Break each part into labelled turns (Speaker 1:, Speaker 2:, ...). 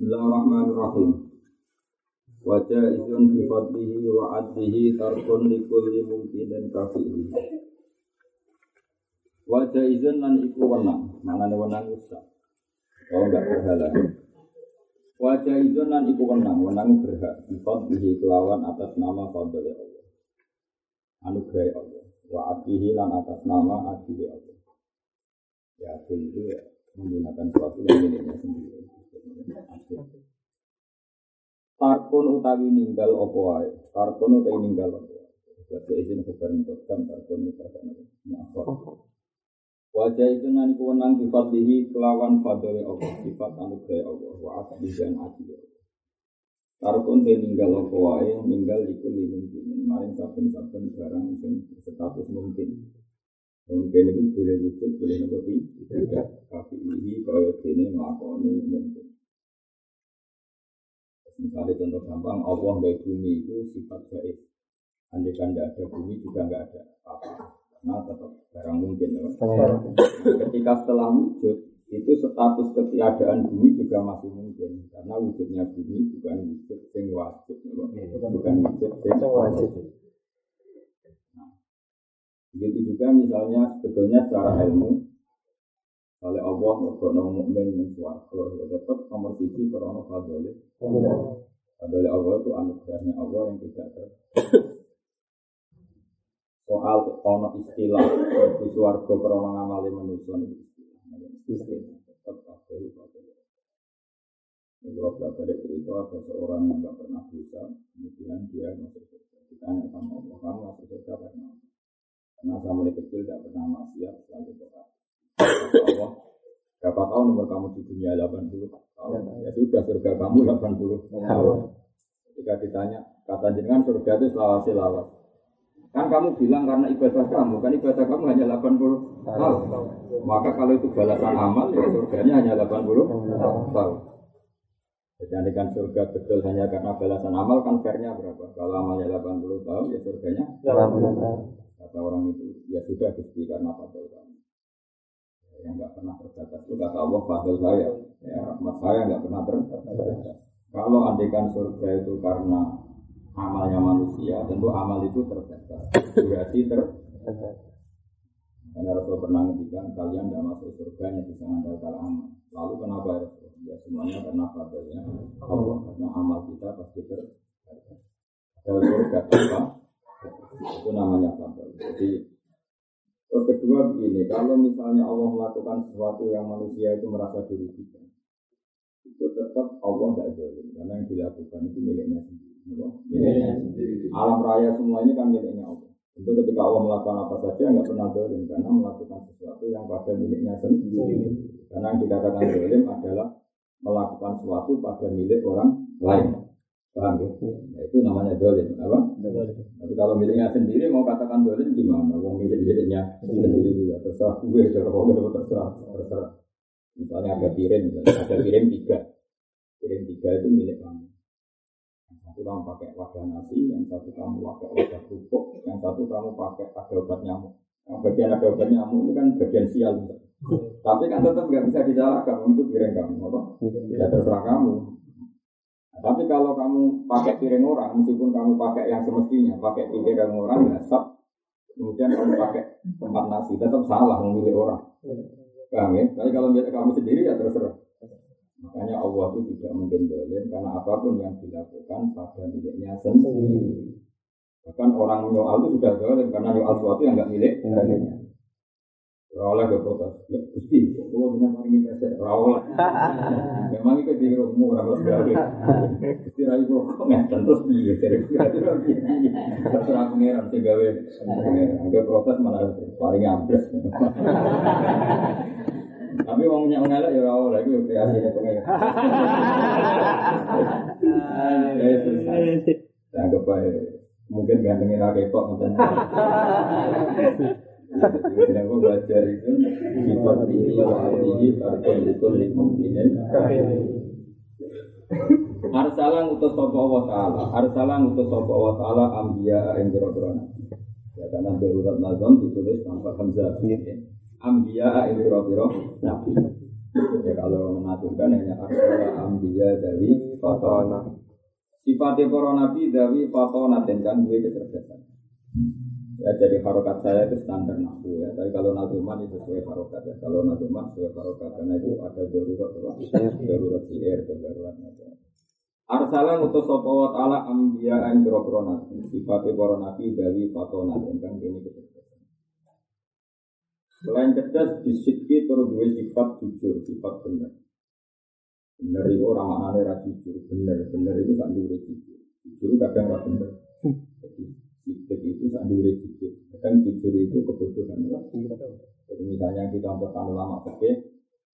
Speaker 1: Bismillahirrahmanirrahim. Wajah izun fi fadlihi wa adlihi tarkun likulli mungkinin kafihi. Wajah izun lan iku wenang, manane wenang usah. Oh enggak berhala. Wajah izun lan iku wenang, wenang berhak fi fadlihi kelawan atas nama fadl Allah. Anugerah Allah. Wa adlihi lan atas nama adli Allah. Ya, itu ya menggunakan suatu yang miliknya sendiri. Tarkun utawi ninggal opo wae. Tarkun utawi ninggal opo wae. Bahasa izin kebaring kodam tarkun utawi maafkan. Wajah itu nanti kewenang sifat dihi kelawan fadli Allah, sifat anugerah Allah, wa asli dan adil. Tarkun te ninggal opo wae, ninggal iku mungkin. Maring saben-saben barang sing status mungkin. Mungkin itu boleh wujud, boleh nopo tidak. Tapi ini kaya dene nglakoni mungkin. Misalnya contoh gampang, Allah nggak bumi itu sifat gaib. Andai kan tidak ada bumi juga nggak ada apa. Karena tetap barang mungkin. Ya. Ketika setelah wujud, itu status ketiadaan bumi juga masih mungkin. Karena wujudnya bumi bukan wujud yang wajib. Ya. Bukan wujud yang wajib. Nah, begitu juga misalnya sebetulnya secara ilmu oleh Allah mergono mukmin yang suwargo ya tetap nomor sisi karena fadli fadli Allah itu anugerahnya Allah yang tidak ter soal ono istilah di suwargo karena ngamali manusia itu istilah. Tetap fadli fadli kalau belajar cerita ada seorang yang tidak pernah bisa kemudian dia masuk surga. Ditanya sama Allah kamu masuk surga karena karena mulai kecil tidak pernah maksiat selalu berdoa berapa tahun umur kamu di dunia 80 tahun? Ya sudah surga kamu 80 tahun. Ketika ditanya kata jenengan surga itu selawasi lawas kan kamu bilang karena ibadah kamu kan ibadah kamu hanya 80 tahun. Maka kalau itu balasan amal ya surganya hanya 80 tahun. Jadi kan surga betul hanya karena balasan amal kan fairnya berapa? Kalau amalnya 80 tahun ya surganya 80 tahun. Kata orang itu ya sudah gusti karena fadl kamu yang nggak pernah terbatas. Itu kata Allah fadl saya. Ya rahmat saya nggak pernah terbatas. Kalau andikan surga itu karena amalnya manusia tentu amal itu terbatas. Berarti terbatas karena Rasul pernah ngendikan kalian tidak masuk surga yang bisa mengandalkan amal. Lalu kenapa ya Rasul? Ya semuanya karena fadlnya. Allah. Karena amal kita pasti terbatas kalau surga apa? Itu namanya fadl. Jadi Terus kedua begini, kalau misalnya Allah melakukan sesuatu yang manusia itu merasa dirugikan, itu tetap Allah tidak zalim karena yang dilakukan itu miliknya sendiri. Miliknya sendiri. Alam raya semua ini kan miliknya Allah. Itu ketika Allah melakukan apa saja nggak pernah zalim karena melakukan sesuatu yang pada miliknya sendiri. Karena yang dikatakan zalim adalah melakukan sesuatu pada milik orang lain. Paham ya? Nah, itu namanya dolim, apa? Tapi kalau miliknya sendiri mau katakan dolim gimana? Wong milik miliknya sendiri ya terserah gue, kau terserah, terserah. Misalnya ada piring, ada piring tiga, piring tiga itu milik kamu. Yang satu kamu pakai wadah nasi, yang satu kamu pakai wadah kerupuk, yang satu kamu pakai ada obat nyamuk. Yang bagian ada obat nyamuk ini kan bagian sial. Tapi kan tetap nggak bisa disalahkan untuk piring kamu, apa? Ya terserah kamu. Tapi kalau kamu pakai piring orang, meskipun kamu pakai yang semestinya, pakai piring orang, sab, kemudian kamu pakai tempat nasi, tetap salah memilih orang. Paham ya? Tapi kalau milik kamu sendiri ya terserah. Makanya Allah itu tidak mungkin karena apa pun yang dilakukan pada miliknya sendiri. Bahkan orang menyoal itu sudah dolim karena nyoal sesuatu yang nggak milik miliknya. Rawlah gak protes. Ya gusti, kalau bina paling pesek rawlah. Memang itu di rumah rawlah sekali. Gusti rai kok ngeten terus piye dari terserah pengiran sing gawe. Agak protes malah paling ambles. Tapi wong nyak ngelak ya ora lagi yo kreasine pengen. Anggap bae mungkin gantengin ra kepok Jadi aku belajar itu sifat ini ini tarikul likul limuminin. Arsalan utus sapa Allah taala, arsalan utus sapa Allah taala ambia ing boro Ya karena darurat nazam ditulis tanpa hamzah. Ambia ing boro nabi. Ya kalau mengaturkan hanya arsala ambiya dari fatona. Sifatnya para nabi dari fatona dan kan gue kecerdasan. Ya jadi harokat saya itu standar nafsu ya. Tapi kalau nazuman itu sesuai harokat ya. Kalau nazuman sesuai harokat karena itu ada darurat apa? Darurat dan darurat nazuman. Arsala ngutus sapa wa taala ambiya ing grogro nabi. Nabi dari fatona kan ini kecerdasan. Selain cerdas, disidki terus dua sifat jujur, sifat benar. Benar itu orang maknanya ra jujur, benar, benar itu dure jujur. Jujur kadang ra benar. Jadi sidik itu dure jujur. Kadang jujur itu kebodohan. Jadi misalnya kita contohkan ulama fikih,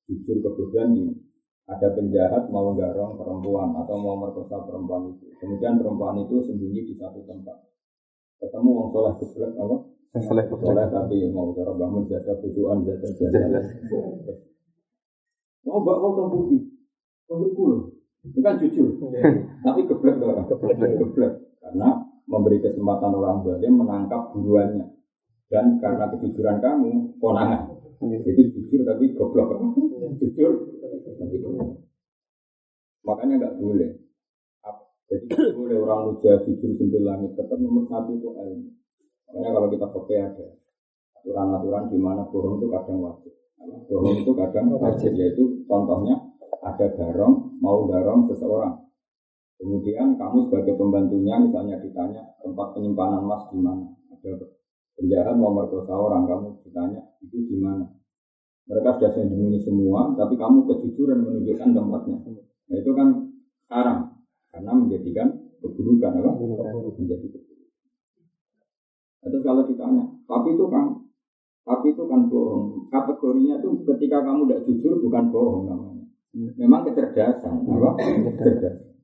Speaker 1: jujur kebodohan ini. Ada penjahat mau garong perempuan atau mau merkosa perempuan itu. Kemudian perempuan itu sembunyi di satu tempat. Ketemu wong soleh keblek apa?
Speaker 2: Soleh
Speaker 1: Soleh tapi mau cara bangun jasa kusuan jasa jasa. Mau mbak mau tong putih, tong Itu kan jujur. Tapi tuh orang.
Speaker 2: Geblek.
Speaker 1: Geblek. Karena memberi kesempatan orang zalim menangkap buruannya. Dan karena kejujuran kamu, konangan. Jadi jujur tapi goblok. Jujur tapi goblok. Makanya nggak boleh. Jadi nggak boleh orang muja jujur sambil langit. Tetap nomor satu itu ilmu. Makanya kalau kita pakai ada aturan-aturan di mana bohong itu kadang wajib. Bohong itu kadang wajib, yaitu contohnya ada garong, mau garong seseorang. Kemudian kamu sebagai pembantunya misalnya ditanya tempat penyimpanan emas di mana. Ada penjahat mau merkosa orang, kamu ditanya itu di mana. Mereka sudah sembunyi semua, tapi kamu kejujuran menunjukkan tempatnya. Nah, itu kan haram karena menjadikan keburukan apa? Menjadi keburukan. Terus kalau ditanya, tapi itu kan, tapi itu kan bohong. Kategorinya itu ketika kamu tidak jujur bukan bohong namanya. Memang kecerdasan, apa? Kecerdasan.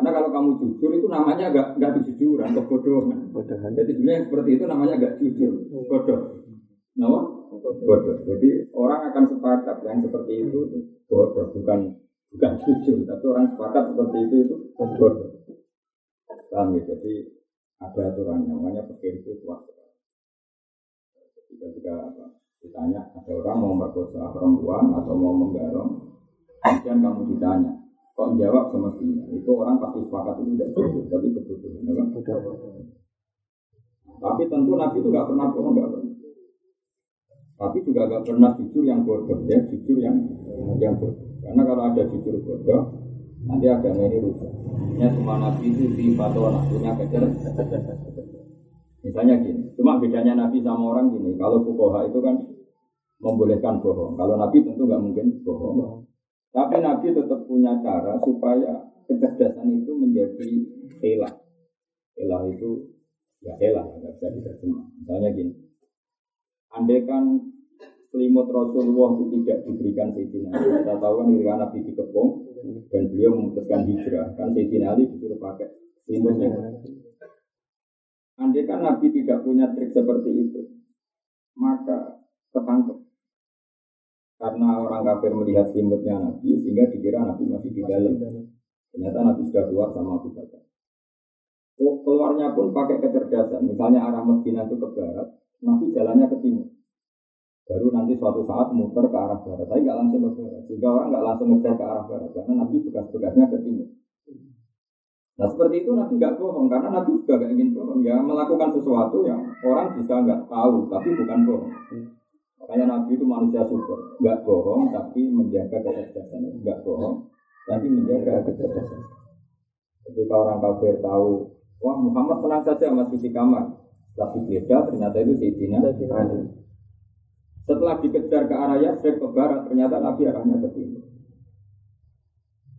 Speaker 1: Karena kalau kamu jujur itu namanya nggak nggak kejujuran, kebodohan.
Speaker 2: Bodohan.
Speaker 1: Jadi sebenarnya yang seperti itu namanya nggak jujur, bodoh. Nama? Bodoh. Jadi orang akan sepakat yang seperti itu bodoh, bukan bukan jujur, tapi orang sepakat seperti itu itu bodoh. Paham ya? Jadi ada aturannya, makanya pikir itu kuat. Ketika kita apa, ditanya ada orang mau merkosa perempuan atau mau menggarong, kemudian kamu ditanya, kok jawab semestinya? Itu orang pasti sepakat itu tidak jujur, tapi kebodohan. ya kan? Tapi tentu Nabi itu nggak pernah bohong, nggak pernah. Tapi juga nggak pernah jujur yang bodoh, ya jujur yang yang bodoh. Karena kalau ada jujur bodoh, nanti agama ini rusak. Ya semua Nabi itu di fatwa punya kecer. Misalnya gini, cuma bedanya Nabi sama orang gini. Kalau fukoha itu kan membolehkan bohong. Kalau Nabi tentu nggak mungkin bohong. Tapi Nabi tetap punya cara supaya kecerdasan itu menjadi elah. Elah itu ya elah, nggak bisa diterjemah. Misalnya gini, andai kan selimut Rasulullah itu tidak diberikan Sayyidina Ali. Kita tahu kan ketika Nabi dikepung dan beliau memutuskan hijrah, kan Sayyidina Ali disuruh pakai selimutnya. Andai kan Nabi tidak punya trik seperti itu, maka ketangkep. Karena orang kafir melihat selimutnya Nabi, sehingga dikira Nabi masih di dalam. Ternyata Nabi sudah keluar sama Abu Bakar. Oh, Keluarnya pun pakai kecerdasan. Misalnya arah Medina itu ke barat, Nabi jalannya ke timur. Baru nanti suatu saat muter ke arah barat. Tapi nggak langsung ke barat. Sehingga orang nggak langsung ngejar ke arah barat. Karena Nabi bekas-bekasnya ke timur. Nah seperti itu Nabi nggak bohong. Karena Nabi juga nggak ingin bohong. Ya melakukan sesuatu yang orang bisa nggak tahu. Tapi bukan bohong. Makanya Nabi itu manusia super. Nggak bohong tapi menjaga kecerdasan. Nggak bohong tapi menjaga kecerdasan. Ketika orang kafir tahu, wah Muhammad tenang saja masih di kamar. Tapi beda ternyata itu Sayyidina Ali. Setelah dikejar ke arah Yastrib ke barat, ternyata Nabi arahnya ke timur.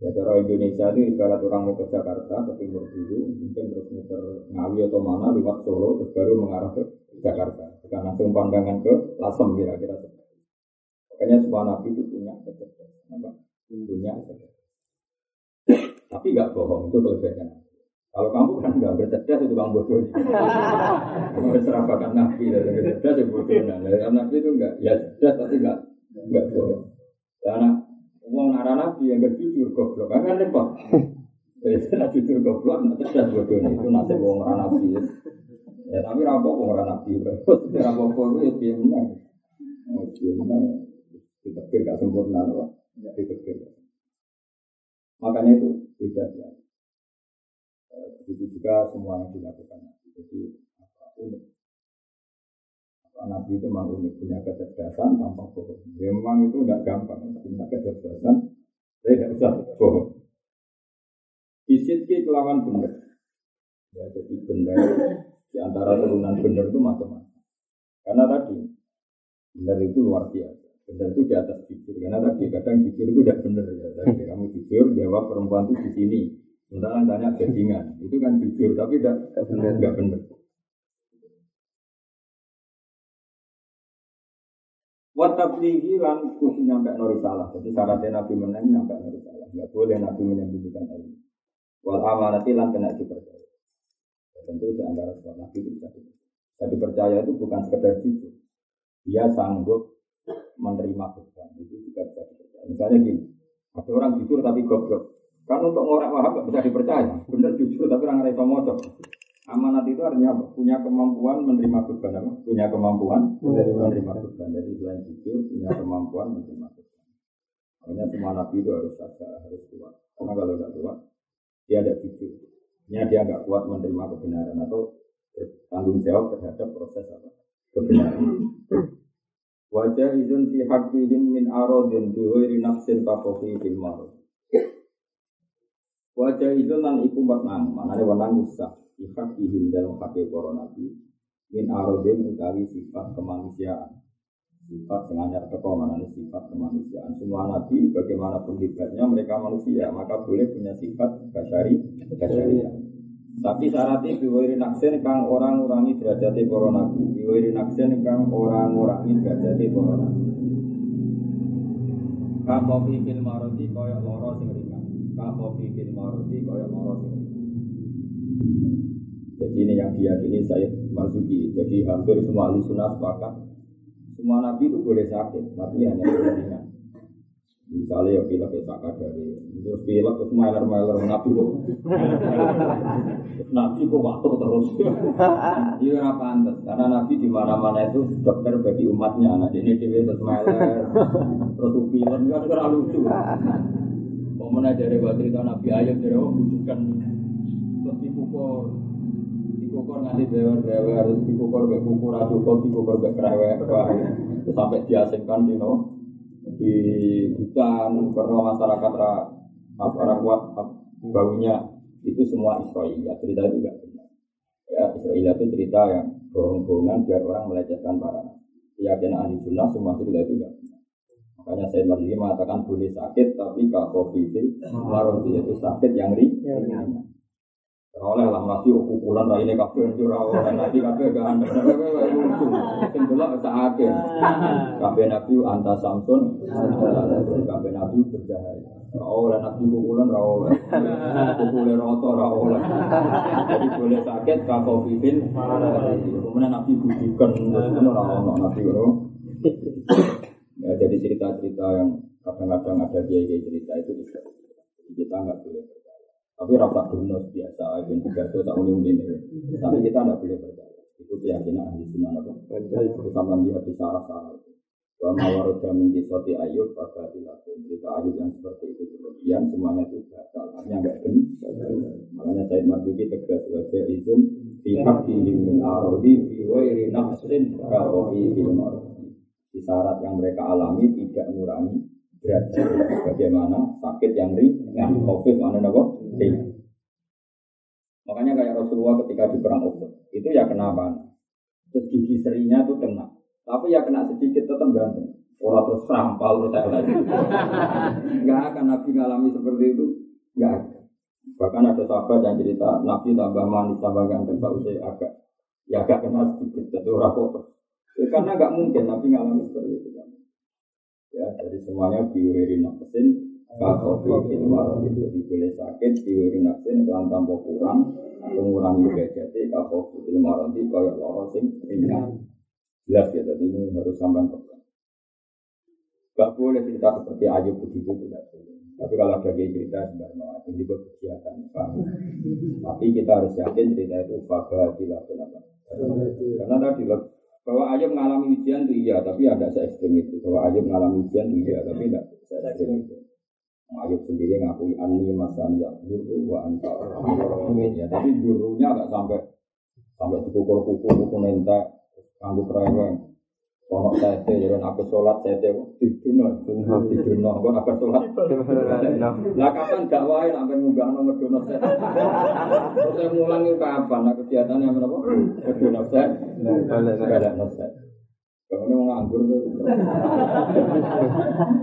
Speaker 1: Ya cara Indonesia itu ibarat orang mau ke Jakarta, ke timur dulu, mungkin terus muter Ngawi atau mana, lewat Solo, terus baru mengarah ke Jakarta. Bukan langsung pandangan ke Lasem kira-kira itu. Makanya semua Nabi itu punya kecerdasan. Punya. Tapi nggak bohong, itu kelebihannya. Kalau kamu kan nggak bercerdas itu kamu bodoh. Kamu serapakan Nabi dan cerdas ya bodoh. Nah, Nabi itu enggak, ya cerdas tapi enggak enggak bodoh. Karena uang arah Nabi yang berjujur goblok kan kan repot. Jadi jujur goblok, nak cerdas bodoh itu nasib uang arah Nabi. Ya tapi rampok arah Nabi. Rampok itu ya dia menang. Dia menang. Ditekir gak sempurna, apa? Ditekir. Makanya itu beda ya. Begitu juga semua yang dilakukan. Jadi apa, unik. Nabi itu memang unik, punya kecerdasan tanpa bohong. Ya, memang itu tidak gampang, punya kecerdasan, saya tidak usah bohong. Isit kelawan benar. Ya, jadi benar di antara turunan benar itu macam-macam. Karena tadi benar itu luar biasa. Benar itu di atas jujur. Karena tadi kadang jujur itu tidak benar ya. Tadi kamu jujur jawab perempuan itu di sini. Sementara tanya jadinya itu kan jujur tapi tidak benar. Tidak benar. Watablighi lan kudu nyampe nori salah. Jadi syaratnya Nabi menang nyampe nori salah. Tidak boleh Nabi menyembunyikan ilmu. Wal amanati lan kena dipercaya. Tentu di antara sebab Nabi itu bisa. Bisa dipercaya itu bukan sekedar jujur. Dia sanggup menerima beban. Itu juga bisa dipercaya. Misalnya gini, ada orang jujur tapi goblok. Kan untuk orang wahab gak bisa dipercaya. Bener jujur tapi orang rasa mocok. Amanat itu artinya? Punya kemampuan menerima beban apa? Punya kemampuan menerima, menerima beban. Jadi selain jujur punya kemampuan menerima beban. Makanya semua nabi itu harus ada, harus kuat. Karena kalau tidak kuat, dia ada jujur. Ini dia nggak kuat menerima kebenaran atau bertanggung jawab terhadap proses apa? Kebenaran. Wajah izun fi haqqihim min arodin biwiri nafsin kafofi fil marud. Wajah izun lan iku menang, manane wenang usah sifat ihim dalam pakai para nabi min arodin utawi sifat kemanusiaan sifat yang hanya teko mana sifat kemanusiaan. Semua nabi bagaimanapun hebatnya mereka manusia maka boleh punya sifat kasari kasari tapi syaratnya biwiri naksen kang orang urangi derajat para nabi. Biwiri naksen kang orang urangi derajat para nabi. Kakofi fil maroti koyok loro sing ringan. Kakofi fil maroti koyok loro sing jadi ini yang diyakini saya Marzuki. Jadi hampir semua ahli sunnah sepakat semua nabi itu boleh sakit, tapi hanya ringan. Misalnya ya pilek ya dari terus pilek terus mailer mailer nabi kok. Nabi kok waktu terus. Iya apa pantas karena nabi di mana mana itu dokter bagi umatnya nah ini dia terus mailer terus pilek kan kurang lucu. Mau menajari waktu itu nabi ayat dari oh bujukan terus dipukul dikukur nanti dewer-dewer harus dikukur be kukur cukup dikukur be kerewek sampai diasingkan di no di hutan karena masyarakat ra apa kuat baunya. Itu semua Israel cerita itu benar. Ya Israel itu cerita yang bohong-bohongan biar orang melecehkan para keyakinan ahli sunnah semua cerita itu benar. Makanya saya Marzuki mengatakan boleh sakit tapi kalau covid itu sakit yang ringan oleh lah nabi ukuran rai ini kafe itu rawa nabi kafe gak anda lucu. Sing delok sakake kafe nabi anta samsun kafe nabi bercahaya oleh nabi ukuran rawa ukuran roto rawa jadi boleh sakit kafo fifin kemudian nabi bujukan kemudian rawa nabi ya jadi cerita-cerita yang kadang-kadang ada dia cerita itu kita nggak boleh tapi rasa bonus biasa, dan juga itu tak unik ini. Tapi kita tidak boleh percaya. Itu keyakinan ahli sunnah apa? Bersama dia di sarah-sarah itu. Wa mawaroda min kisoti ayub pada dilakukan cerita ayub yang seperti itu berlebihan semuanya itu batal. Artinya enggak benar. Makanya saya Marzuki tegas wajah izun pihak dihim min arodi fi wairi nafsin kawofi fil Di syarat yang mereka alami tidak mengurangi Bagaimana sakit yang ringan, covid mana nabo? Makanya kayak Rasulullah ketika di perang Uhud itu ya kenapa? Terus gigi serinya tuh kena, tapi ya kena sedikit tetap ganteng. Orang terus sampal terus saya lagi. Enggak akan Nabi ngalami seperti itu, enggak ada. Bahkan ada sahabat yang cerita Nabi tambah manis tambah ganteng, tak usah agak ya agak kena sedikit, jadi orang kok. Karena enggak mungkin Nabi ngalami seperti itu. Kan. Ya, jadi semuanya biuri nafsin Kakofi fil marad itu boleh sakit diwiri nafsin kelan tanpa kurang atau mengurangi derajatnya kakofi fil marad itu kayak loro sing ringan. Jelas ya, jadi ini harus sampai pegang. Gak boleh cerita seperti Ayub begitu tidak boleh. Tapi kalau ada dia cerita sebenarnya itu juga kegiatan. Tapi kita harus yakin cerita itu fakah tidak kenapa. Karena tadi Bahwa Ayub mengalami ujian itu iya, tapi ada se ekstrim itu. Bahwa Ayub mengalami ujian itu iya, tapi tidak se ekstrim itu. Ayub sendiri ngakui ani masan ya guru wa anta ya, tapi gurunya nggak sampai sampai dipukul-pukul, pukul nentek, nganggu kereweng. Kono tete, jadi aku sholat tete, diduno, diduno, kok aku sholat. Lah kapan gak wae sampai munggah nomor dono set. Terus saya mulang itu kapan? Nah kegiatannya apa? Dono set, gak ada no set. Kalau mau nganggur tuh,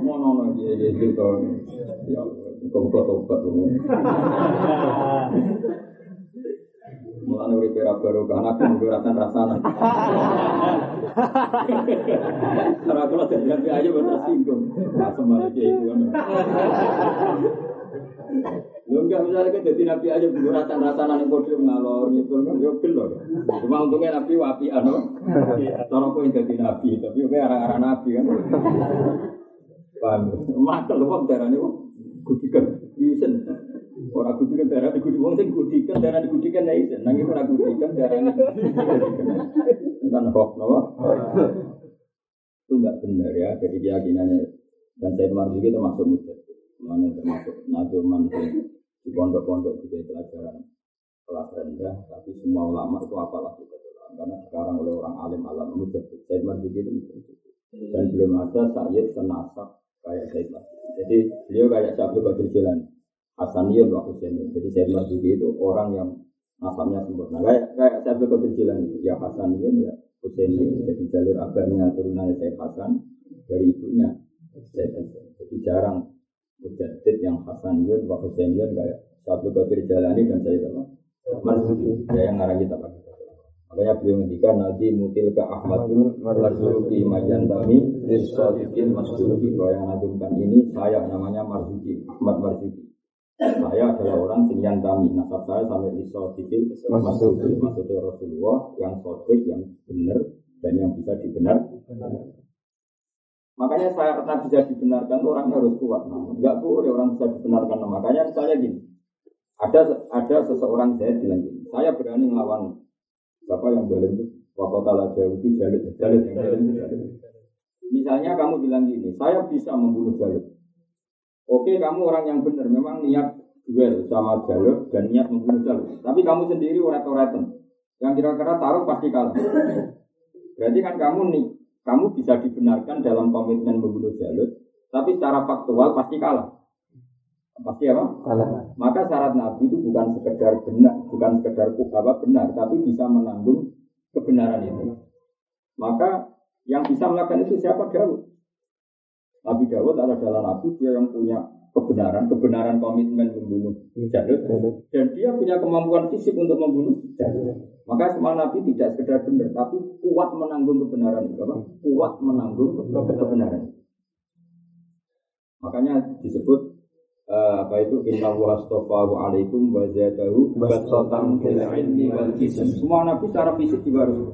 Speaker 1: mau nono dia gitu, ya, kau kau tobat tuh. Mulane urip ora baru kan aku nunggu rasan-rasana. Karena kalau jadi nabi aja baru tersinggung. Nah, semuanya kayak itu kan. Lu enggak misalnya kan jadi nabi aja nunggu rasan-rasana nih podium ngalor gitu kan. Yo gelo. Cuma untungnya nabi wapi ano. Cara kok yang jadi nabi, tapi oke arah-arah nabi kan. Paham? Makel kok darane kok gudikan. Orang gudikan darah di gudikan, sing gudikan darah di gudikan ya isen. Nangis orang gudikan darah. Kan hoax, no? Itu enggak benar ya. Jadi keyakinannya dan saya Marzuki termasuk mujad. Mana termasuk najuman di pondok-pondok juga pelajaran kelas rendah, tapi semua ulama itu apalah kita karena sekarang oleh orang alim alam mujad. Saya Marzuki itu. Dan belum ada Sayyid senasab kayak Marzuki. Jadi beliau kayak Syabdu Qadir Jilani. Hasaniyun wa Husaini. Jadi Sayyid Marzuki itu orang yang nasabnya sempurna. Kayak kayak Qadir Jilani. Ya Hasaniyun ya Husaini. Jadi jalur abangnya turunannya Sayyid Hasan dari ibunya Hasan. Jadi jarang mujaddid yang Hasaniyun wa Husainiyun kayak Syabdu Qadir Jilani dan Sayyid apa? Marzuki. Ya yang ngarang kita pakai. Makanya beliau ngendikan nanti mutil ke Ahmadun Marzuki Majantami Risodikin Masduki bahwa yang nadumkan ini saya namanya Marzuki Ahmad Marzuki saya adalah orang sing yantami nasab saya sampai Risodikin Masduki maksudnya Rasulullah yang sodik yang benar dan yang bisa dibenar makanya saya pernah bisa dibenarkan orangnya harus kuat nah, enggak boleh orang bisa dibenarkan nah, makanya misalnya gini ada ada seseorang saya bilang gini saya berani melawan Siapa yang boleh itu? Waktu tala jauh itu jalur, jalur yang jalur. Misalnya kamu bilang gini, saya bisa membunuh jalur. Oke, kamu orang yang benar, memang niat duel sama jalur dan niat membunuh jalur. Tapi kamu sendiri oret-oretan. Yang kira-kira taruh pasti kalah. Berarti kan kamu nih, kamu bisa dibenarkan dalam komitmen membunuh jalur, tapi secara faktual pasti kalah. Pasti apa?
Speaker 2: Kalah.
Speaker 1: Maka syarat Nabi itu bukan sekedar benar, bukan sekedar apa benar, tapi bisa menanggung kebenaran itu. Maka yang bisa melakukan itu siapa Daud? Nabi Daud adalah Nabi dia yang punya kebenaran, kebenaran komitmen membunuh Jalud, dan dia punya kemampuan fisik untuk membunuh Jalud. Maka semua Nabi tidak sekedar benar, tapi kuat menanggung kebenaran itu, apa? Kuat menanggung kebenaran. Makanya disebut Uh, apa itu inna wa astaghfaru alaikum wa zadahu basatan fil ilmi wal jism. Semua nabi secara fisik juga harus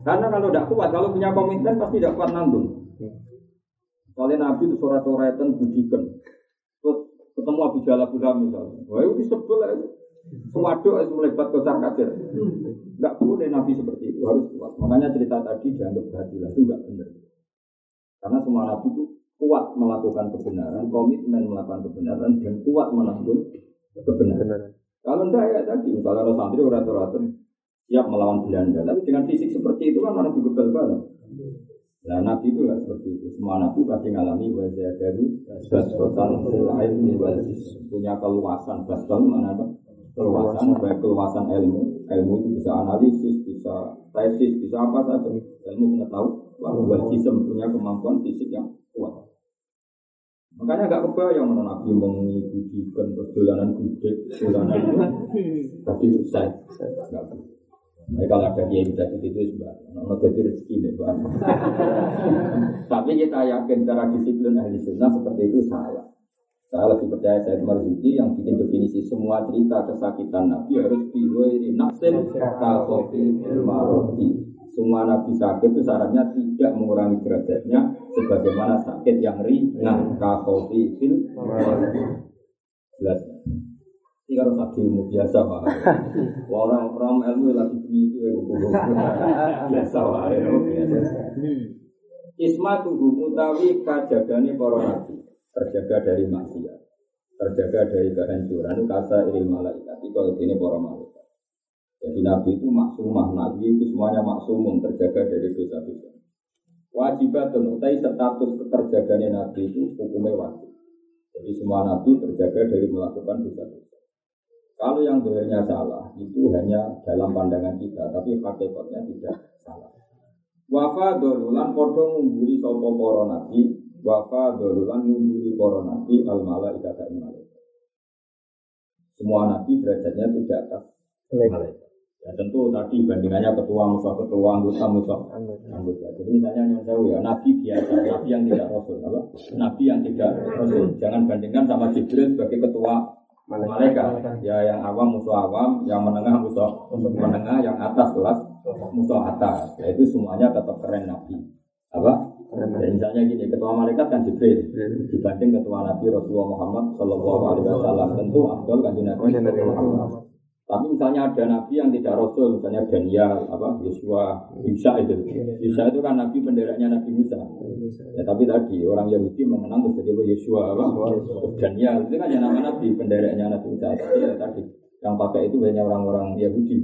Speaker 1: karena kalau tidak kuat, kalau punya komitmen pasti tidak kuat nanggung. Soalnya nabi itu surat-suratan budikan. Terus ketemu Abu Jalal Buddha misalnya. Wah itu disebut aja. Sewaduk itu melebat kocar kacir. Enggak boleh nabi seperti itu, harus kuat. Makanya cerita tadi dianggap berhati itu enggak benar. Karena semua nabi itu kuat melakukan kebenaran, komitmen melakukan kebenaran, dan kuat menanggung kebenaran. Kalau enggak ya tadi, misalnya ada santri orator-orator siap melawan Belanda, tapi dengan fisik seperti itu kan orang juga banget. Nah, Nabi itu nggak seperti itu. Semua Nabi pasti ngalami wajah dari basdotan lain di punya keluasan. Basdol mana apa? Keluasan, baik keluasan ilmu, ilmu itu bisa analisis, bisa tesis, bisa apa saja. Ilmu pengetahuan, lalu wajism punya kemampuan fisik yang kuat. Makanya agak kebayang mana Nabi mengikuti terus dolanan gudeg, dolanan tapi saya. Nggak Nah, kalau ada dia bisa itu itu sebab jadi rezeki nih bang. Tapi kita yakin cara disiplin ahli sunnah seperti itu salah. Saya lebih percaya saya Marzuki yang bikin definisi semua cerita kesakitan Nabi harus diwiri nafsin kakofi maroti. Semua Nabi sakit itu syaratnya tidak mengurangi derajatnya sebagaimana sakit yang ringan kakofi fil jelas. Ya harus ada ilmu biasa pak. Orang orang ilmu lagi begitu ya biasa pak. Isma tubuh mutawi kajagane para nabi terjaga dari maksiat, terjaga dari kehancuran itu kata ilmu malaikat. Kalau ini para malaikat. Jadi nabi itu maksumah, nabi itu semuanya maksumum terjaga dari dosa-dosa. Wajibat dan utai status keterjagaannya nabi itu hukumnya wajib. Jadi semua nabi terjaga dari melakukan dosa-dosa. Kalau yang doanya salah itu hanya dalam pandangan kita, tapi hakikatnya tidak salah. Wafa dolulan podo ngumbuli sopo poro nabi, wafa dolulan ngumbuli poro nabi al malaikat malaikat. Semua nabi derajatnya tidak atas malaikat. Ya tentu tadi bandingannya ketua musuh ketua anggota musuh anggota. Jadi misalnya yang tahu ya nabi biasa, nabi yang tidak rasul, apa? Nabi yang tidak rasul. Jangan bandingkan sama Jibril sebagai ketua malaikat. Ya yang awam musuh awam, yang menengah musuh menengah, yang atas kelas musuh atas. Ya itu semuanya tetap keren nabi. Apa? Dan misalnya gini, ketua malaikat kan Jibril dibanding ketua Nabi Rasulullah Muhammad Shallallahu Alaihi Wasallam tentu Abdul kan Nabi Muhammad. Tapi misalnya ada nabi yang tidak rasul, misalnya Daniel, apa Yosua, Musa itu. Musa itu kan nabi benderanya Nabi Musa. Ya tapi tadi orang Yahudi mengenang jadi Yosua apa? Daniel itu kan yang nama nabi benderanya Nabi Musa. Tapi ya tadi yang pakai itu hanya orang-orang Yahudi.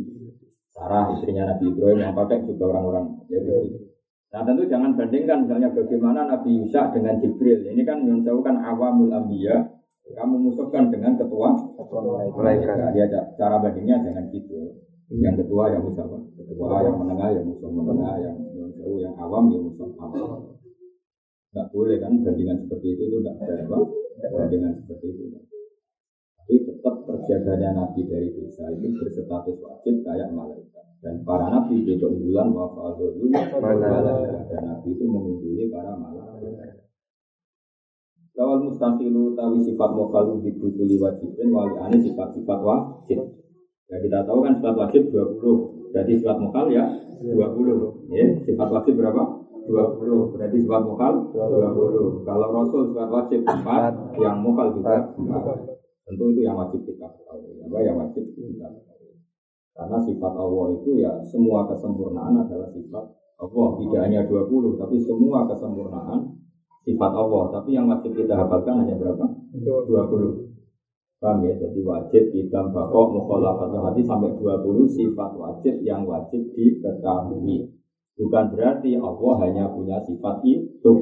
Speaker 1: Sarah istrinya Nabi Ibrahim yang pakai juga orang-orang Yahudi. Nah tentu jangan bandingkan misalnya bagaimana Nabi Musa dengan Jibril. Ini kan yang tahu kan awamul ambiya, kamu musuhkan dengan ketua. Nah, dia cara bandingnya jangan gitu. Yang ketua yang musuh ketua yang menengah yang musuh menengah yang jauh yang awam yang musuh awam. Tidak boleh kan bandingan seperti itu itu tidak fair? Bandingan seperti itu. Tapi tetap terjaganya nabi dari desa itu berstatus wajib kayak malaikat. Dan para nabi itu keunggulan bahwa dulu dan nabi itu mengungguli para malaikat. Lawal mustaqilu tawi sifat mokalu dibutuli wajibin wali ane sifat-sifat wajib. Ya kita tahu kan sifat wajib 20. Berarti sifat mokal ya 20. Ya, sifat wajib berapa? 20. Berarti sifat mokal 20. Kalau Rasul sifat wajib 4, yang mokal juga 4. Tentu itu yang wajib kita tahu. Apa yang wajib kita tahu. Karena sifat Allah itu ya semua kesempurnaan adalah sifat Allah. Tidak hanya 20, tapi semua kesempurnaan sifat Allah. Tapi yang wajib kita hafalkan hanya berapa? 20. Paham ya? Jadi wajib kita bakok mukhalafat hati sampai 20 sifat wajib yang wajib diketahui. Bukan berarti Allah hanya punya sifat itu.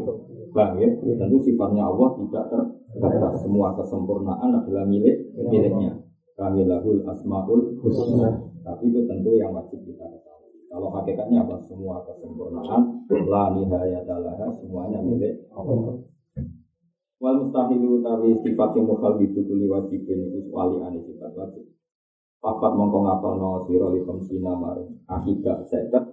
Speaker 1: Paham ya? Tentu sifatnya Allah tidak terbatas. Semua kesempurnaan adalah milik miliknya. Kamilahul asmaul husna. Tapi itu tentu yang wajib kita ketahui. Kalau hakikatnya apa? Semua kesempurnaan la nihayatalah semuanya milik Allah. Wal mustahilu utawi sifat yang mukal kuli wajibin itu wali ane sifat wajib. Papat mongko ngapal no siro li sina maring akibat seket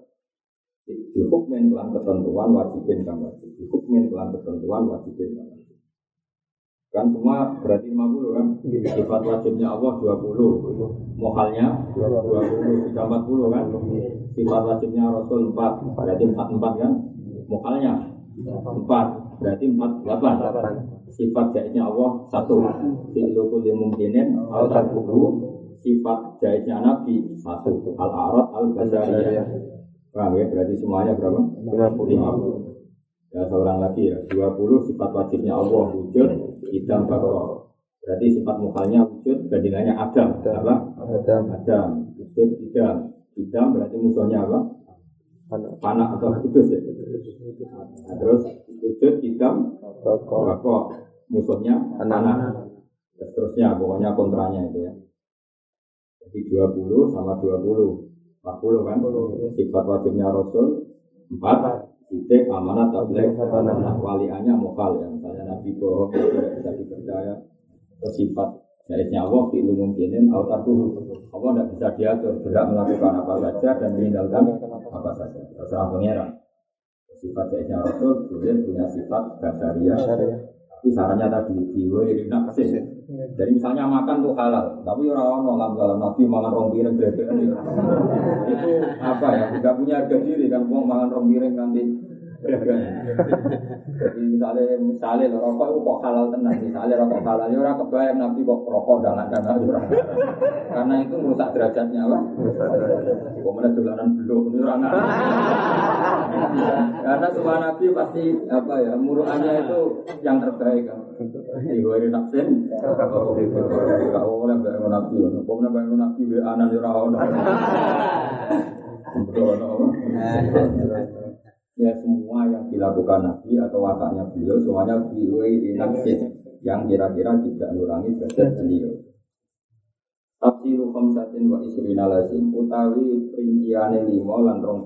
Speaker 1: dihukmin kelan ketentuan wajibin kang wajib. Dihukmin kelan ketentuan wajibin kang wajib. Kan semua berarti 50 kan? Sifat wajibnya Allah 20. Mokalnya 20, 40 kan? Sifat wajibnya Rasul 4. Berarti 44 kan? Mokalnya 4. Berarti 48. Sifat jaitnya Allah 1. Fi'lu kulli mungkinin al kubu Sifat jaitnya Nabi 1. Al-Arad al-Basariyah. Paham ya? Berarti semuanya berapa? 50. Ya seorang lagi ya, 20 sifat wajibnya Allah wujud, idam bakor. Berarti sifat mukhalnya wujud, bandingannya Adam. Apa? Adam. Adam. Wujud idam. Idam berarti musuhnya apa? Panak atau kudus ya. Nah, terus wujud idam bakor. Musuhnya panak. Seterusnya, pokoknya kontranya itu ya. Jadi 20 sama 20. 40 kan? Sifat wajibnya Rasul 4 titik amanat tabligh amanat waliannya mokal ya. Misalnya nabi tidak bisa dipercaya. Sifat jaisnya Allah di mungkinin autar dulu Allah tidak bisa diatur berhak melakukan apa saja dan meninggalkan apa saja. Terserah pangeran. Sifat jaisnya Rasul boleh punya sifat basaria tapi sarannya tadi kasih jadi misalnya makan tuh halal tapi orang orang dalam nabi makan rong piring itu apa ya? Tidak punya harga diri kan mau makan rong piring nanti Jadi misalnya misalnya rokok itu kok halal tenang, misalnya rokok halal ya orang kebayang nabi kok rokok dan dan karena itu merusak derajatnya apa? Kok mana dolanan belum? Ini orang Karena semua nabi pasti apa ya muruannya itu yang terbaik kan. Ini nafsin, kalau oleh bayang nabi, kok mana bayang nabi be ora ono. Ya semua yang dilakukan Nabi atau wataknya beliau semuanya biwai nafsin yang kira-kira tidak mengurangi derajat beliau. Tafsiru khamsatin wa isrina lazim utawi perinciane lima lan rong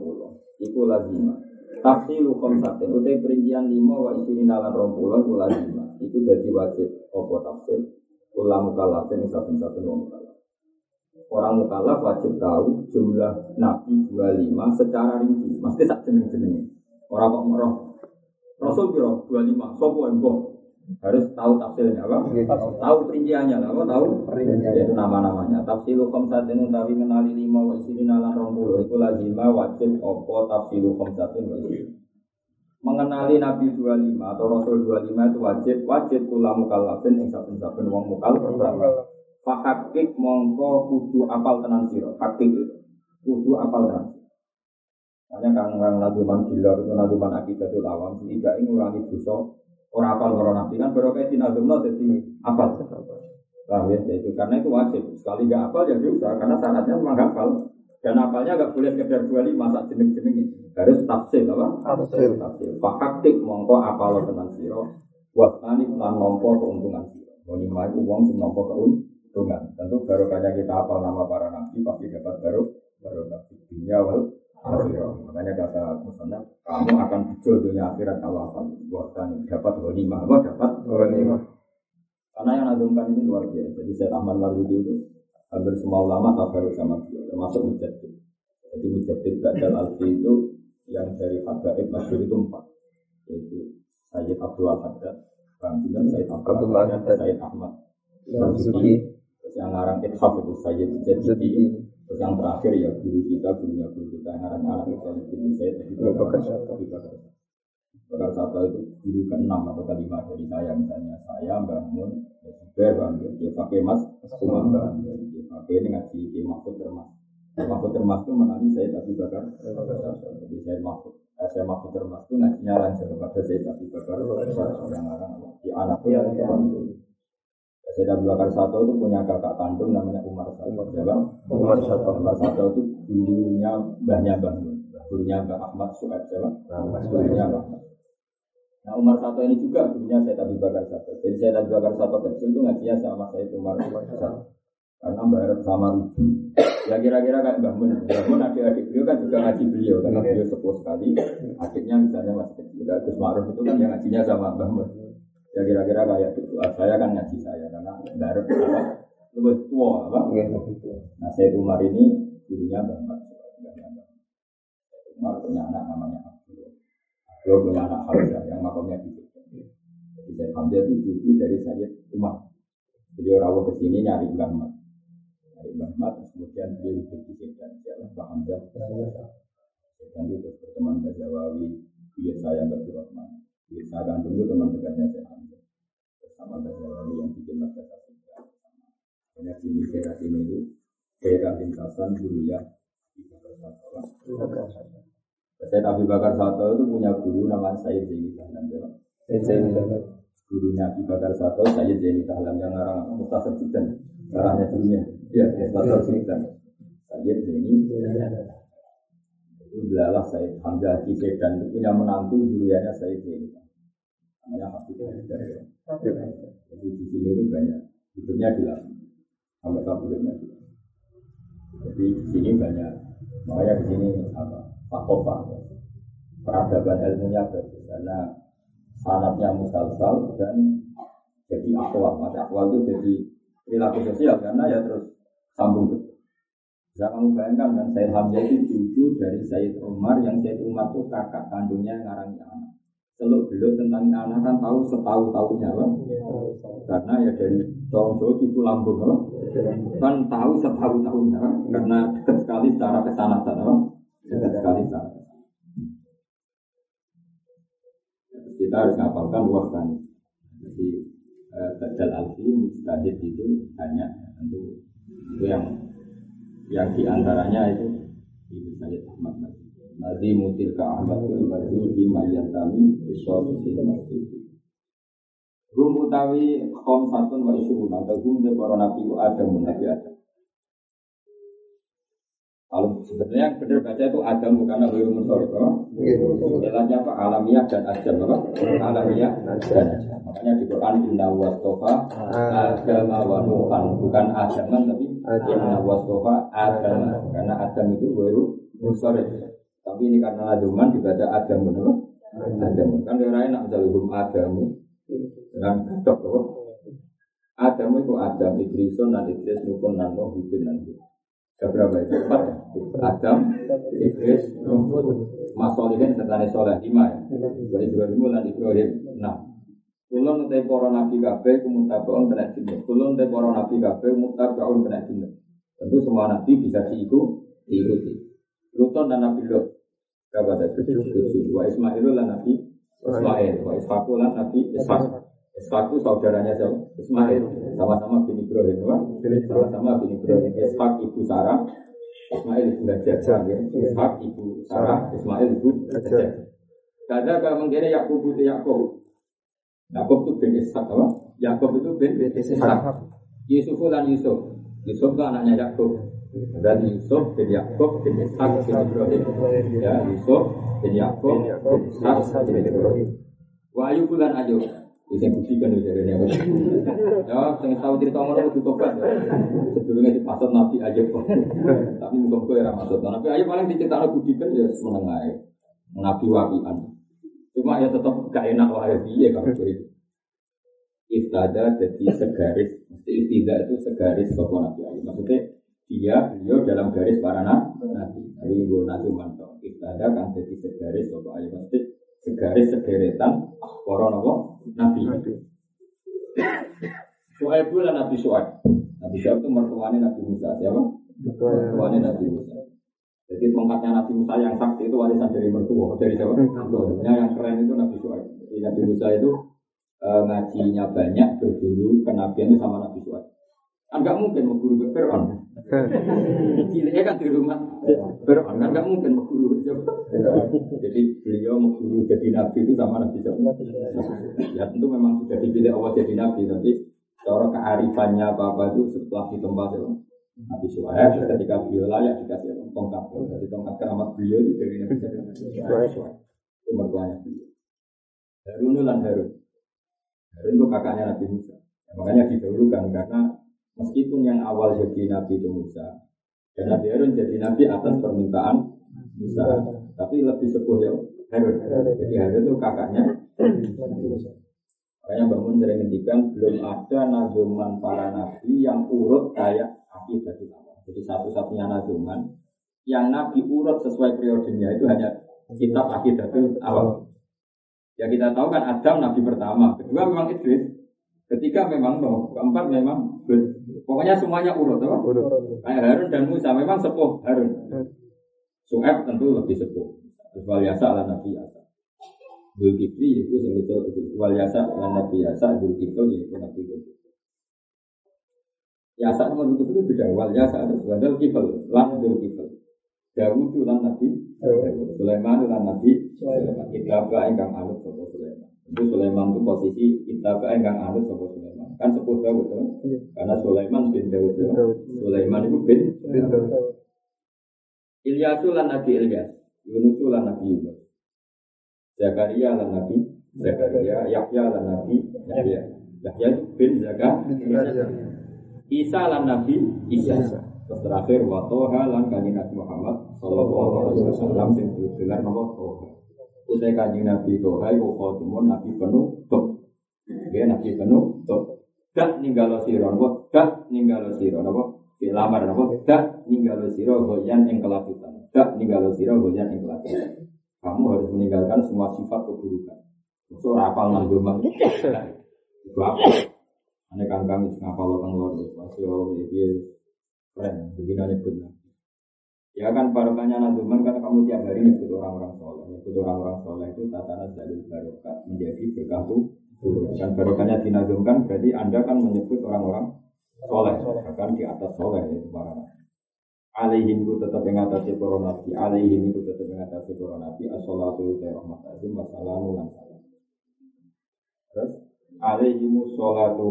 Speaker 1: iku lazima. Tafsiru khamsatin utawi perincian lima wa isrina lan rong puluh iku lazima. Iku jadi wajib apa tafsir ulam mukalafin saben-saben wong mukallaf. Orang mukallaf wajib tahu jumlah nabi 25 secara rinci, mesti tak jeneng-jenenge. Orang kok merah. Rasul kira 25, sopo embo. Harus tahu tafsirnya apa? Tahu perinciannya lah, apa? Tahu? Yaitu nama-namanya. Tafsiru khamsatin utawi menali lima wa isirina lan rompulo Itu lazima wajib opo khamsatin wa isirina mengenali Nabi 25 atau Rasul 25 itu wajib wajib kula mukallafin ing saben-saben wong mukallaf. Fahakik mongko kudu apal tenan siro Hakik itu. Kudu apal tenan hanya kang kang naduman dilar itu naduman akidatul awam tidak ingin ngurangi dosa orang apal para nabi kan baru kayak dinadumno jadi apal. Paham ya? Itu karena itu wajib. Sekali gak apal ya dosa karena syaratnya memang apal. Dan apalnya gak boleh sekedar dua lima sak jeneng jeneng harus tafsir apa? Tafsir. Tafsir. Fakaktik mongko apal tenan siro. Buat tani lan nompo keuntungan siro. Lima itu uang sing nompo keuntungan. Tentu baru kayak kita apal nama para nabi pasti dapat baru baru dapat dunia wal Makanya kata Musanna, kamu akan betul dunia akhirat kalau apa buatan dapat lima, apa dapat lima. Karena yang nadumkan ini luar biasa. Jadi saya Ahmad Marzuki itu hampir semua ulama baru sama dia, termasuk Mujadid. Jadi Mujadid Ba'dal Alfi itu yang dari Habaib Masyur itu empat. Yaitu Sayyid Abdul Haddad, Bang Sinten, Sayyid Abdul Haddad, Sayyid Ahmad Marzuki, yang ngarang Ithaf itu Sayyid Jadi Terus yang terakhir ya guru kita, gurunya guru kita yang namanya anak itu bin saya itu bakar satu. Bakar satu itu guru ke enam atau kelima dari saya. Misalnya saya bangun Zubair bangun dia pakai mas semua bangun dia pakai ini ngaji dia mahfud termas. Mahfud termas itu menangi saya tapi bakar jadi saya mahfud eh, saya mahfud termas itu ngajinya lancar kepada saya tapi bakar yang orang di anaknya saya Abu Bakar Sato itu punya kakak kandung namanya Umar Sato. Umar, Umar Sato. Umar Sato itu dulunya Mbahnya Mbah Dulunya Mbah Ahmad Suhaib siapa? Dulunya Mbah Nah Umar Sato ini juga dulunya saya Abu Bakar Sato. Jadi saya Abu Bakar Sato kecil itu ngajinya sama saya Umar Sato. Karena Mbah sama Ruju. Ya kira-kira kayak Mbah Mun. Mbah Mun adik-adik beliau kan juga ngaji beliau. Karena beliau sepuh sekali. Adiknya misalnya masih kecil. Gus Ma'ruf itu kan yang ngajinya sama Mbah Mun. Ya kira-kira kayak gitu. Saya kan ngaji saya karena baru apa lebih tua apa? Nah saya Umar ini gurunya Mbak Mat. Umar punya anak namanya Abdul. Abdul punya anak Hamzah yang makamnya di Jadi saya Hamzah itu cucu dari Sayyid Umar. Jadi orang ke sini nyari Mbak Mat. Nyari Mbak Mat, kemudian dia hidup di sini dan siapa Mbak Hamzah. Dan itu berteman Mbak Jawawi, dia saya Mbak Rahman. Saya kandung itu teman dekatnya saya sama Bajawawi yang bikin madrasah juga banyak sini daerah sini itu daerah lintasan ya. Saya Nabi Bakar Sato itu punya guru namanya Sayyid Zaini Tahlan gurunya Nabi Bakar Sato Sayyid Zaini Tahlan yang ngarang Mustasar Jidan ngarangnya gurunya. Ya Mustasar Jidan Sayyid Zaini. Itu adalah Sayyid Hamzah Haji dan itu punya menantu gurunya Sayyid Zaini namanya Habib Hidayah jadi di sini itu banyak. Hidupnya dilatih sampai kabulnya jadi di sini banyak. Makanya di sini apa? Fakofa ya. peradaban ilmunya bagus. Karena sanatnya musalsal dan jadi akwal maka akwal itu jadi perilaku sosial. Karena ya terus sambung bisa kamu bayangkan kan Said Hamzah itu cucu dari Said Umar yang Said Umar itu kakak kandungnya ngarangnya anak Seluk beluk tentang anak kan tahu setahu tahunya kan? Karena ya dari cowok cucu lambung kan? Kan tahu setahu tahunya kan? Karena dekat sekali secara kesanatan kan? Dekat sekali secara kita harus ngapalkan waktu Jadi eh, Badal Alfi Mustahid itu hanya tentu itu yang yang di antaranya itu Ibu Sayyid Ahmad Nabi mutil ke Ahmad bin Badu di Mayatami Isor Sisi Masjid Gum utawi kom santun wa isu atau gum de para nabi ada nabi ada. Kalau sebenarnya yang benar baca itu Adam bukan Nabi Musorek Istilahnya apa? Alamiah dan Adam apa? Alamiah dan Adam Makanya di Quran Inna wastofa Adam wa Nuhan. Bukan Adaman tapi Inna wastofa Adam Karena Adam itu baru Musorek Tapi ini karena Aduman dibaca Adam apa? Adam Kan orang enak misalnya hukum Adam Dengan gadok apa? Adam itu Adam Idrison dan Idris Nukun dan Nuh Hudun dan ada berapa itu? Empat ya? Adam, Idris, Nuh, Mas Solihin, serta Soleh, lima ya? Ibrahim dan Ibrahim, enam. Kulon utai para nabi kafe, kumutabaun kena jinut. Kulon utai para nabi kafe, mutabaun kena jinut. Tentu semua nabi bisa diiku, diikuti. Luton dan Nabi Lot. Berapa tadi? Tujuh. Wa Ismail dan Nabi Ismail. Wa Ishaqul dan Nabi. Ishak itu saudaranya siapa? Ismail. Sama-sama bin Ibrahim. Sama-sama bin Ibrahim. Ishak ibu Sarah. Ismail ibu Hajar. Ya. Ishak ibu Sarah. Ismail ibu Hajar. Kada kalau mengira Yakub itu Yakub. Yakub itu bin Ishak apa? Yakub itu bin Ishak. Yusuf dan Yusuf. Yusuf itu anaknya Yakub. Dan Yusuf bin Yakub bin Ishak bin Ibrahim. Ya, Yusuf bin Yakub bin Ishak bin Ibrahim. Wa Ayub dan Ayub. Bisa buktikan ya dari apa? Ya, saya tahu cerita ngono itu tobat. Sebelumnya di pasar Nabi aja Tapi mungkin gue era masuk. Nabi aja paling diceritakan buktikan ya menengai. Nabi wabian. Cuma ya tetap gak enak wahai dia kalau begitu. Istada jadi segaris, mesti istidah itu segaris bapak Nabi aja. Maksudnya dia beliau dalam garis para nabi. Tapi gue nabi mantap. Istada kan jadi segaris bapak aja. Maksudnya segaris sederetan para nabi. Suhaib itu Nabi Suhaib. Nabi Suhaib itu mertuanya Nabi Musa. Siapa? Mertuanya Nabi Musa. Jadi tongkatnya Nabi Musa yang sakti itu warisan dari mertua. Dari siapa? Sebenarnya yang keren itu Nabi Suhaib. Jadi Nabi Musa itu e, ngajinya banyak, berguru kenabian itu sama Nabi Suhaib. Enggak mungkin mau guru ke Fir'aun. Ciliknya kan di rumah Fir'aun, kan enggak mungkin mau guru Jadi beliau mau guru jadi nabi itu sama Nabi Ya tentu memang sudah dipilih Allah jadi nabi, tapi cara kearifannya apa-apa itu setelah di tempat itu. Nabi Suhaib ketika beliau layak dikasih tongkat. Jadi tongkat keramat beliau itu dari Nabi Suhaib. Itu mertuanya beliau. Harun dan Harun. Harun itu kakaknya Nabi Musa. makanya didahulukan karena Meskipun yang awal jadi nabi itu Musa, dan Nabi Harun jadi nabi atas permintaan Musa, tapi lebih sepuh ya Harun. Jadi Harun itu kakaknya. Makanya bangun sering ngendikan belum ada nazuman para nabi yang urut kayak akibat utama. Jadi satu-satunya nazuman yang nabi urut sesuai periodenya itu hanya kitab akibat awal. Ya kita tahu kan Adam nabi pertama, kedua memang Idris, ketiga memang Nuh, keempat memang Pokoknya semuanya urut, apa? Urut. Kayak Harun dan Musa memang sepuh Harun. Su'eb tentu lebih sepuh. Wal yasa ala nabi yasa. Zulkifli itu yang itu wal yasa ala nabi yasa. Zulkifli itu nabi Zulkifli. Yasa sama Zulkifli itu beda. Wal yasa ada sebuah kifl. Lan Zulkifli. Dawud itu lan nabi. Sulaiman lan nabi. Kita engkang anut sopo Sulaiman. Itu Sulaiman itu posisi kita engkang anut sopo Sulaiman. Kan sepuh Dawud kan? Karena Sulaiman bin Dawud. Ya. Sulaiman itu bin, bin Dawud. Ilyasu lan Nabi Ilyas. Yunus lan Nabi Yunus. Zakaria lan Nabi Zakaria. Yahya lan Nabi Yahya. Yahya bin Zakaria. Isa lan Nabi Isa. Terus terakhir wa toha lan kanjeng Nabi Muhammad sallallahu alaihi wasallam sing gelar nama toha. Utai kanjeng Nabi toha iku khotimun Nabi penuh tok. Ya Nabi penuh tok dak ninggalo sira napa? Dak ninggalo sira napa? Di lamar napa? Dak ninggalo sira goyan ing kelakuan dak ninggalo sira goyan ing kelakuan kamu harus meninggalkan semua sifat keburukan. So rapal nang rumah. Itu apa ane kang kami ngapal kang lor masih oh iki keren begini nyebut Ya kan barokahnya nazuman karena kamu tiap hari nyebut orang-orang soleh, nyebut orang-orang soleh itu tatanan jalur barokah menjadi berkah Dan barokahnya dinazumkan berarti anda kan menyebut orang-orang soleh, bahkan di atas soleh itu para nabi. Alaihim itu tetap yang atas para nabi, alaihim itu tetap yang atas para nabi, as-salatu wa rahmat azim wa salamu lan salam. Terus alaihim salatu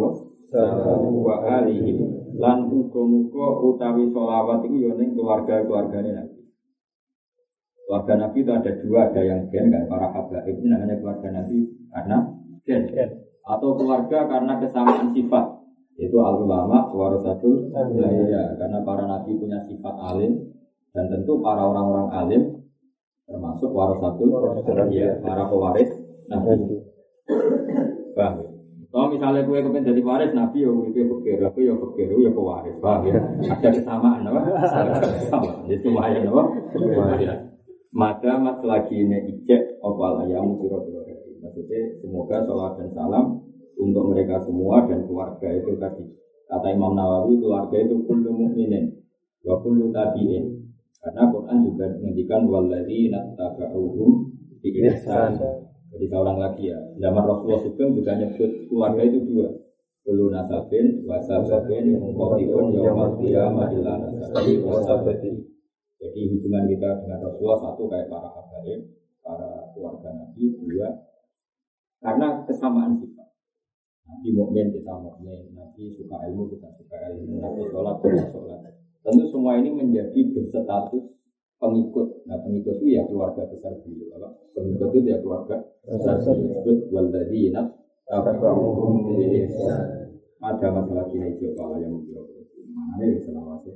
Speaker 1: wa salamu wa alaihim lan muga-muga utawi sholawat itu ya ning keluarga-keluargane Nabi. Keluarga Nabi itu ada dua, ada yang gen kan para habaib ini namanya keluarga Nabi karena gen. Atau keluarga karena kesamaan sifat itu al ulama warasatul ya, karena para nabi punya sifat alim dan tentu para orang-orang alim termasuk warasatul ya, para pewaris nabi. Paham? Kalau misalnya gue kepengen jadi waris Nabi ya gue pikir, aku ya pikir, ya pewaris, paham ya? Ada kesamaan, apa? Sama, itu lumayan, apa? Maka mat lagi ini ijek opal ayam biro biro Maksudnya semoga sholat dan salam untuk mereka semua dan keluarga itu tadi. Kata Imam Nawawi keluarga itu kullu mukminin wa kullu tabi'in. Karena Quran juga menghentikan waladzi nattaba'uhum bi. Jadi seorang lagi ya. Zaman Rasulullah Sugeng juga nyebut keluarga itu dua. Kulu nasabin, wasabin, mengkotikun, yawmal qiyamah, ila nasabin, wasabin. Jadi hubungan kita dengan Rasulullah satu kayak para habaib, para keluarga Nabi, dua. Karena kesamaan sifat. Nabi mukmin kita mukmin, Nabi suka ilmu kita suka ilmu, Nabi sholat kita sholat. Tentu semua ini menjadi berstatus pengikut. Nah pengikut itu ya keluarga besar beliau. Apa? Pengikut itu ya keluarga besar beliau. Disebut waladina Ada masalah kini coba yang menjawab. Mana ini selawasnya?